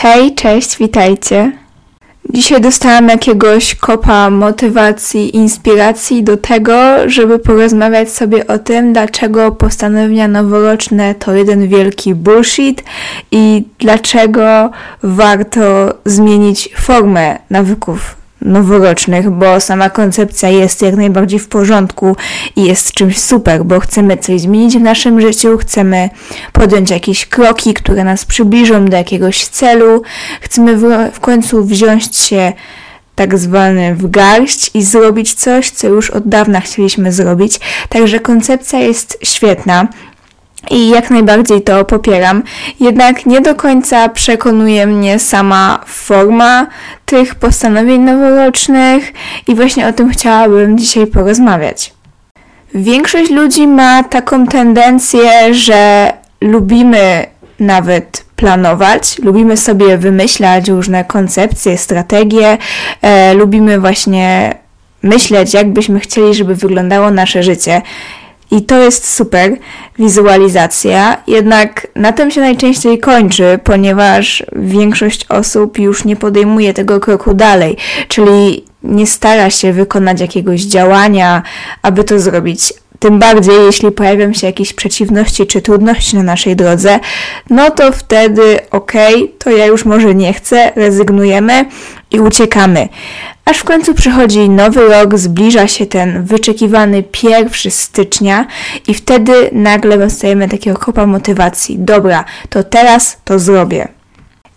Hej, cześć, witajcie. Dzisiaj dostałam jakiegoś kopa motywacji, inspiracji do tego, żeby porozmawiać sobie o tym, dlaczego postanowienia noworoczne to jeden wielki bullshit i dlaczego warto zmienić formę nawyków noworocznych, bo sama koncepcja jest jak najbardziej w porządku i jest czymś super, bo chcemy coś zmienić w naszym życiu, chcemy podjąć jakieś kroki, które nas przybliżą do jakiegoś celu, chcemy w, w końcu wziąć się tak zwany w garść i zrobić coś, co już od dawna chcieliśmy zrobić. Także koncepcja jest świetna i jak najbardziej to popieram. Jednak nie do końca przekonuje mnie sama forma tych postanowień noworocznych i właśnie o tym chciałabym dzisiaj porozmawiać. Większość ludzi ma taką tendencję, że lubimy nawet planować, lubimy sobie wymyślać różne koncepcje, strategie, e, lubimy właśnie myśleć, jak byśmy chcieli, żeby wyglądało nasze życie. I to jest super wizualizacja, jednak na tym się najczęściej kończy, ponieważ większość osób już nie podejmuje tego kroku dalej, czyli nie stara się wykonać jakiegoś działania, aby to zrobić. Tym bardziej, jeśli pojawią się jakieś przeciwności czy trudności na naszej drodze, no to wtedy okej, okay, to ja już może nie chcę, rezygnujemy i uciekamy. Aż w końcu przychodzi nowy rok, zbliża się ten wyczekiwany pierwszy stycznia i wtedy nagle dostajemy takiego kopa motywacji. Dobra, to teraz to zrobię.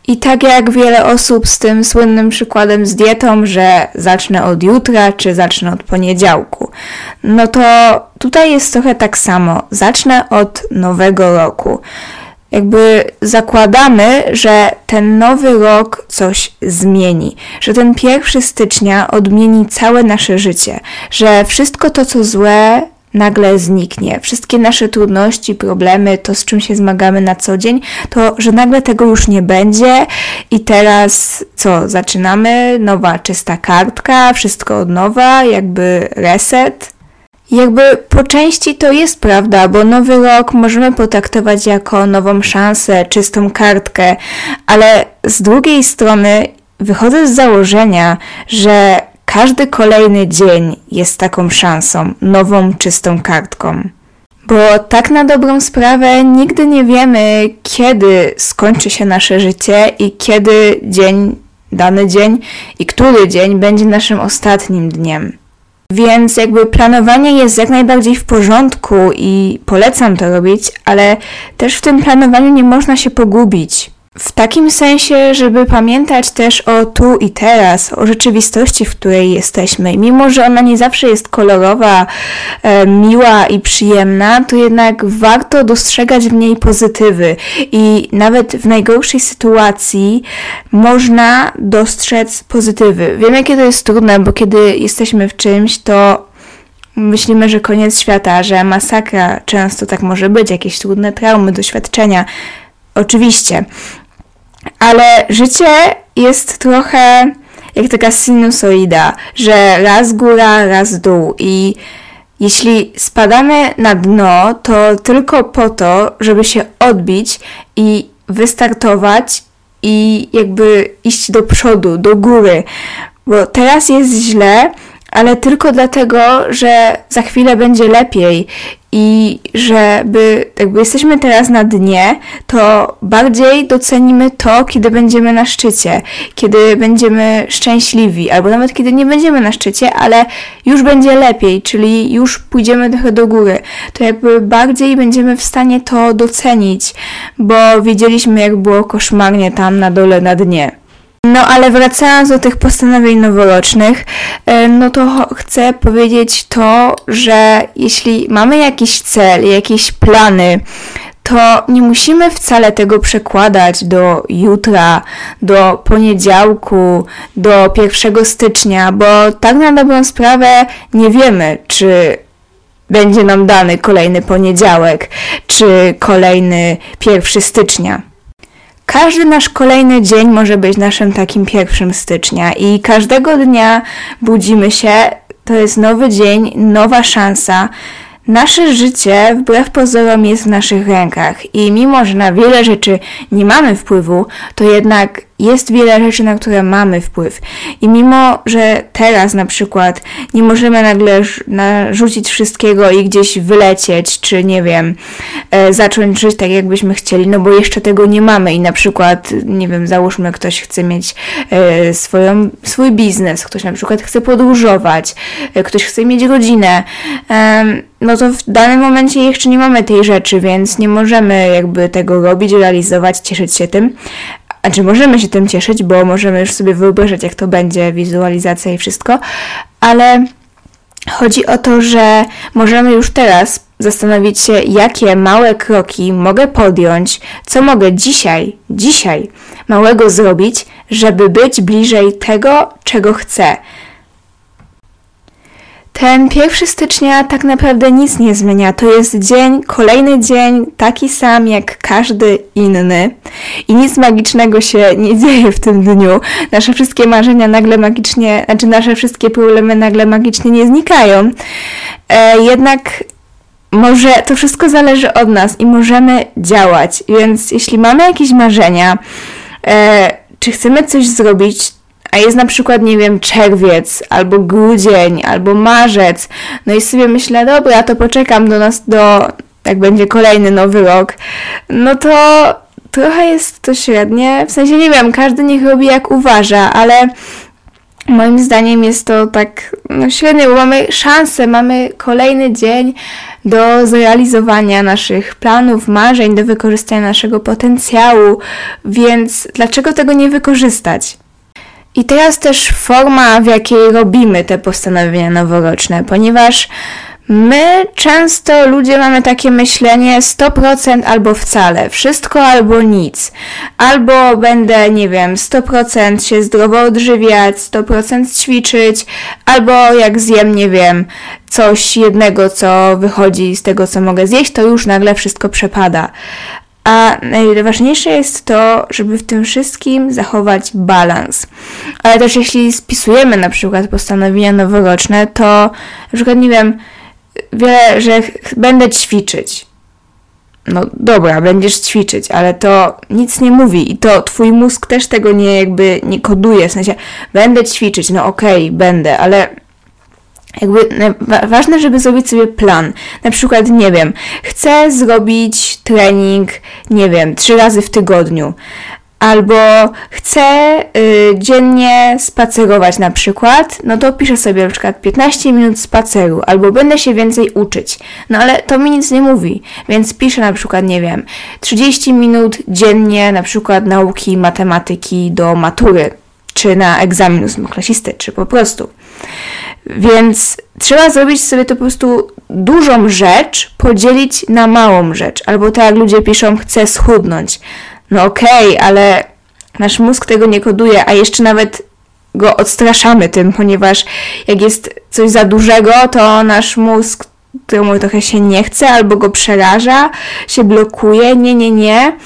I tak jak wiele osób z tym słynnym przykładem z dietą, że zacznę od jutra, czy zacznę od poniedziałku, no to tutaj jest trochę tak samo. Zacznę od nowego roku. Jakby zakładamy, że ten nowy rok coś zmieni, że ten pierwszy stycznia odmieni całe nasze życie, że wszystko to, co złe, nagle zniknie. Wszystkie nasze trudności, problemy, to z czym się zmagamy na co dzień, to że nagle tego już nie będzie i teraz co, zaczynamy, nowa czysta kartka, wszystko od nowa, jakby reset. Jakby po części to jest prawda, bo nowy rok możemy potraktować jako nową szansę, czystą kartkę, ale z drugiej strony wychodzę z założenia, że każdy kolejny dzień jest taką szansą, nową, czystą kartką. Bo tak na dobrą sprawę nigdy nie wiemy, kiedy skończy się nasze życie i kiedy dzień, dany dzień i który dzień będzie naszym ostatnim dniem. Więc jakby planowanie jest jak najbardziej w porządku i polecam to robić, ale też w tym planowaniu nie można się pogubić. W takim sensie, żeby pamiętać też o tu i teraz, o rzeczywistości, w której jesteśmy. mimo, że ona nie zawsze jest kolorowa, e, miła i przyjemna, to jednak warto dostrzegać w niej pozytywy. I nawet w najgorszej sytuacji można dostrzec pozytywy. Wiem, jakie to jest trudne, bo kiedy jesteśmy w czymś, to myślimy, że koniec świata, że masakra, często tak może być, jakieś trudne traumy, doświadczenia. Oczywiście, ale życie jest trochę jak taka sinusoida, że raz góra, raz dół i jeśli spadamy na dno, to tylko po to, żeby się odbić i wystartować i jakby iść do przodu, do góry. Bo teraz jest źle, ale tylko dlatego, że za chwilę będzie lepiej i żeby jakby jesteśmy teraz na dnie, to bardziej docenimy to, kiedy będziemy na szczycie, kiedy będziemy szczęśliwi, albo nawet kiedy nie będziemy na szczycie, ale już będzie lepiej, czyli już pójdziemy trochę do góry, to jakby bardziej będziemy w stanie to docenić, bo wiedzieliśmy, jak było koszmarnie tam na dole, na dnie. No ale wracając do tych postanowień noworocznych, e, no to chcę powiedzieć to, że jeśli mamy jakiś cel, jakieś plany, to nie musimy wcale tego przekładać do jutra, do poniedziałku, do 1 stycznia, bo tak na dobrą sprawę nie wiemy, czy będzie nam dany kolejny poniedziałek, czy kolejny 1 stycznia. Każdy nasz kolejny dzień może być naszym takim pierwszym stycznia i każdego dnia budzimy się, to jest nowy dzień, nowa szansa. Nasze życie, wbrew pozorom, jest w naszych rękach i mimo, że na wiele rzeczy nie mamy wpływu, to jednak jest wiele rzeczy, na które mamy wpływ. I mimo, że teraz na przykład nie możemy nagle narzucić wszystkiego i gdzieś wylecieć, czy nie wiem, e, zacząć żyć tak, jakbyśmy chcieli, no bo jeszcze tego nie mamy i na przykład, nie wiem, załóżmy, ktoś chce mieć e, swoją, swój biznes, ktoś na przykład chce podróżować, e, ktoś chce mieć rodzinę, no to w danym momencie jeszcze nie mamy tej rzeczy, więc nie możemy jakby tego robić, realizować, cieszyć się tym. A czy możemy się tym cieszyć, bo możemy już sobie wyobrażać, jak to będzie, wizualizacja i wszystko, ale chodzi o to, że możemy już teraz zastanowić się, jakie małe kroki mogę podjąć, co mogę dzisiaj, dzisiaj małego zrobić, żeby być bliżej tego, czego chcę ten 1 stycznia tak naprawdę nic nie zmienia. To jest dzień, kolejny dzień, taki sam jak każdy inny. I nic magicznego się nie dzieje w tym dniu. Nasze wszystkie marzenia nagle magicznie, znaczy nasze wszystkie problemy nagle magicznie nie znikają. E, jednak może to wszystko zależy od nas i możemy działać. Więc jeśli mamy jakieś marzenia, e, czy chcemy coś zrobić, a jest na przykład, nie wiem, czerwiec, albo grudzień, albo marzec, no i sobie myślę, dobra, to poczekam do nas, do, jak będzie kolejny nowy rok, no to trochę jest to średnie, w sensie, nie wiem, każdy niech robi jak uważa, ale moim zdaniem jest to tak no średnio, bo mamy szansę, mamy kolejny dzień do zrealizowania naszych planów, marzeń, do wykorzystania naszego potencjału, więc dlaczego tego nie wykorzystać? I teraz też forma, w jakiej robimy te postanowienia noworoczne, ponieważ my często ludzie mamy takie myślenie 100% albo wcale, wszystko albo nic. Albo będę, nie wiem, 100% się zdrowo odżywiać, 100% ćwiczyć, albo jak zjem, nie wiem, coś jednego, co wychodzi z tego, co mogę zjeść, to już nagle wszystko przepada. A najważniejsze jest to, żeby w tym wszystkim zachować balans. Ale też jeśli spisujemy na przykład postanowienia noworoczne, to na przykład nie wiem, wiele, że będę ćwiczyć. No dobra, będziesz ćwiczyć, ale to nic nie mówi i to twój mózg też tego nie jakby nie koduje, w sensie będę ćwiczyć, no okej, okay, będę, ale jakby ważne, żeby zrobić sobie plan. Na przykład, nie wiem, chcę zrobić trening, nie wiem, trzy razy w tygodniu. Albo chcę y, dziennie spacerować na przykład, no to piszę sobie na przykład 15 minut spaceru, albo będę się więcej uczyć. No ale to mi nic nie mówi, więc piszę na przykład, nie wiem, 30 minut dziennie na przykład nauki matematyki do matury, czy na egzamin ósmoklasisty, czy po prostu. Więc trzeba zrobić sobie to po prostu dużą rzecz, podzielić na małą rzecz. Albo tak jak ludzie piszą, chcę schudnąć. No okej, okay, ale nasz mózg tego nie koduje, a jeszcze nawet go odstraszamy tym, ponieważ jak jest coś za dużego, to nasz mózg któremu trochę się nie chce, albo go przeraża, się blokuje, nie, nie, nie.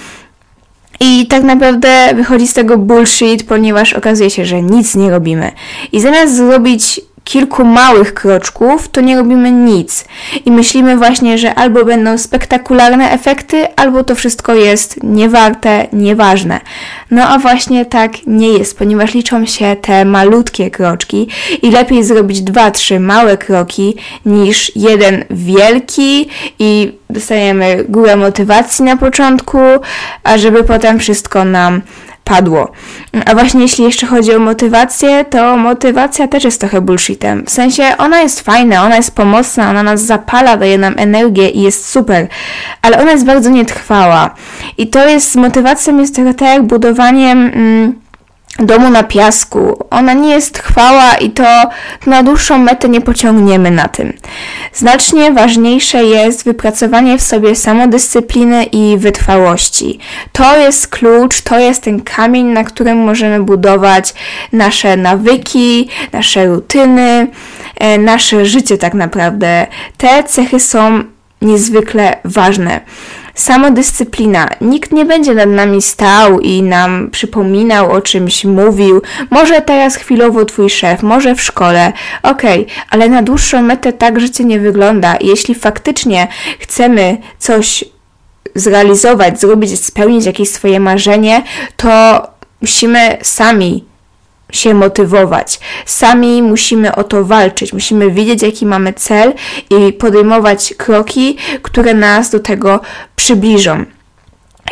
I tak naprawdę wychodzi z tego bullshit, ponieważ okazuje się, że nic nie robimy. I zamiast zrobić kilku małych kroczków, to nie robimy nic. I myślimy właśnie, że albo będą spektakularne efekty, albo to wszystko jest niewarte, nieważne. No a właśnie tak nie jest, ponieważ liczą się te malutkie kroczki i lepiej zrobić dwa, trzy małe kroki niż jeden wielki i dostajemy górę motywacji na początku, a żeby potem wszystko nam padło. A właśnie jeśli jeszcze chodzi o motywację, to motywacja też jest trochę bullshitem. W sensie ona jest fajna, ona jest pomocna, ona nas zapala, daje nam energię i jest super, ale ona jest bardzo nietrwała. I to jest, z motywacją jest trochę tak jak budowaniem... Mm, domu na piasku. Ona nie jest trwała i to na dłuższą metę nie pociągniemy na tym. Znacznie ważniejsze jest wypracowanie w sobie samodyscypliny i wytrwałości. To jest klucz, to jest ten kamień, na którym możemy budować nasze nawyki, nasze rutyny, e, nasze życie tak naprawdę. Te cechy są niezwykle ważne samodyscyplina. Nikt nie będzie nad nami stał i nam przypominał o czymś, mówił. Może teraz chwilowo twój szef, może w szkole. Okej, okay, ale na dłuższą metę tak życie nie wygląda. Jeśli faktycznie chcemy coś zrealizować, zrobić, spełnić jakieś swoje marzenie, to musimy sami się motywować. Sami musimy o to walczyć, musimy wiedzieć, jaki mamy cel i podejmować kroki, które nas do tego przybliżą.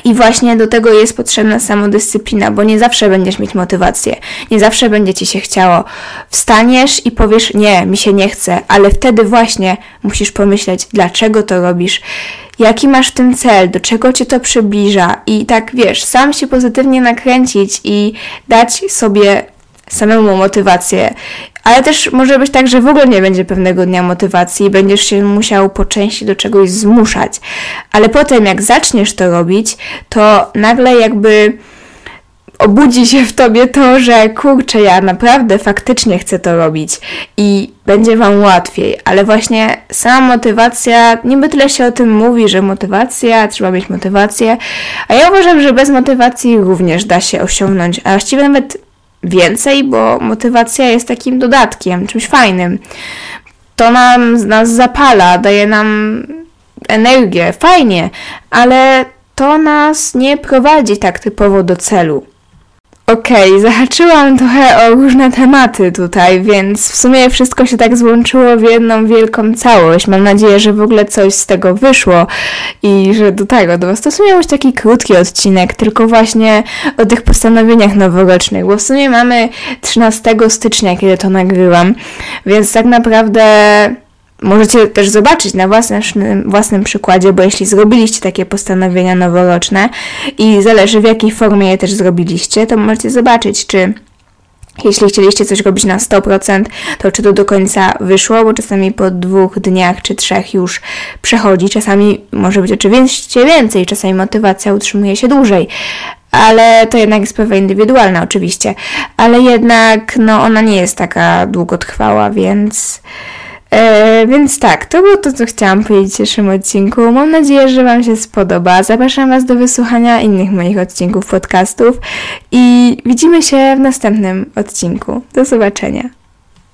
I właśnie do tego jest potrzebna samodyscyplina, bo nie zawsze będziesz mieć motywację, nie zawsze będzie ci się chciało. Wstaniesz i powiesz: Nie, mi się nie chce, ale wtedy właśnie musisz pomyśleć, dlaczego to robisz, jaki masz w tym cel, do czego cię to przybliża, i tak wiesz, sam się pozytywnie nakręcić i dać sobie samemu motywację. Ale też może być tak, że w ogóle nie będzie pewnego dnia motywacji i będziesz się musiał po części do czegoś zmuszać. Ale potem, jak zaczniesz to robić, to nagle jakby obudzi się w tobie to, że kurczę, ja naprawdę faktycznie chcę to robić i będzie wam łatwiej, ale właśnie sama motywacja, niby tyle się o tym mówi, że motywacja, trzeba mieć motywację, a ja uważam, że bez motywacji również da się osiągnąć, a właściwie nawet więcej, bo motywacja jest takim dodatkiem, czymś fajnym. To nam nas zapala, daje nam energię, fajnie, ale to nas nie prowadzi tak typowo do celu. Okej, okay, zahaczyłam trochę o różne tematy tutaj, więc w sumie wszystko się tak złączyło w jedną wielką całość. Mam nadzieję, że w ogóle coś z tego wyszło i że do tego do Was to w sumie już taki krótki odcinek, tylko właśnie o tych postanowieniach noworocznych, bo w sumie mamy 13 stycznia, kiedy to nagrywam, więc tak naprawdę Możecie też zobaczyć na własnym, własnym przykładzie, bo jeśli zrobiliście takie postanowienia noworoczne i zależy w jakiej formie je też zrobiliście, to możecie zobaczyć, czy jeśli chcieliście coś robić na 100%, to czy to do końca wyszło, bo czasami po dwóch dniach czy trzech już przechodzi, czasami może być oczywiście więcej, czasami motywacja utrzymuje się dłużej, ale to jednak jest sprawa indywidualna oczywiście, ale jednak no ona nie jest taka długotrwała, więc E, więc tak, to było to, co chciałam powiedzieć w dzisiejszym odcinku. Mam nadzieję, że Wam się spodoba. Zapraszam Was do wysłuchania innych moich odcinków podcastów i widzimy się w następnym odcinku. Do zobaczenia.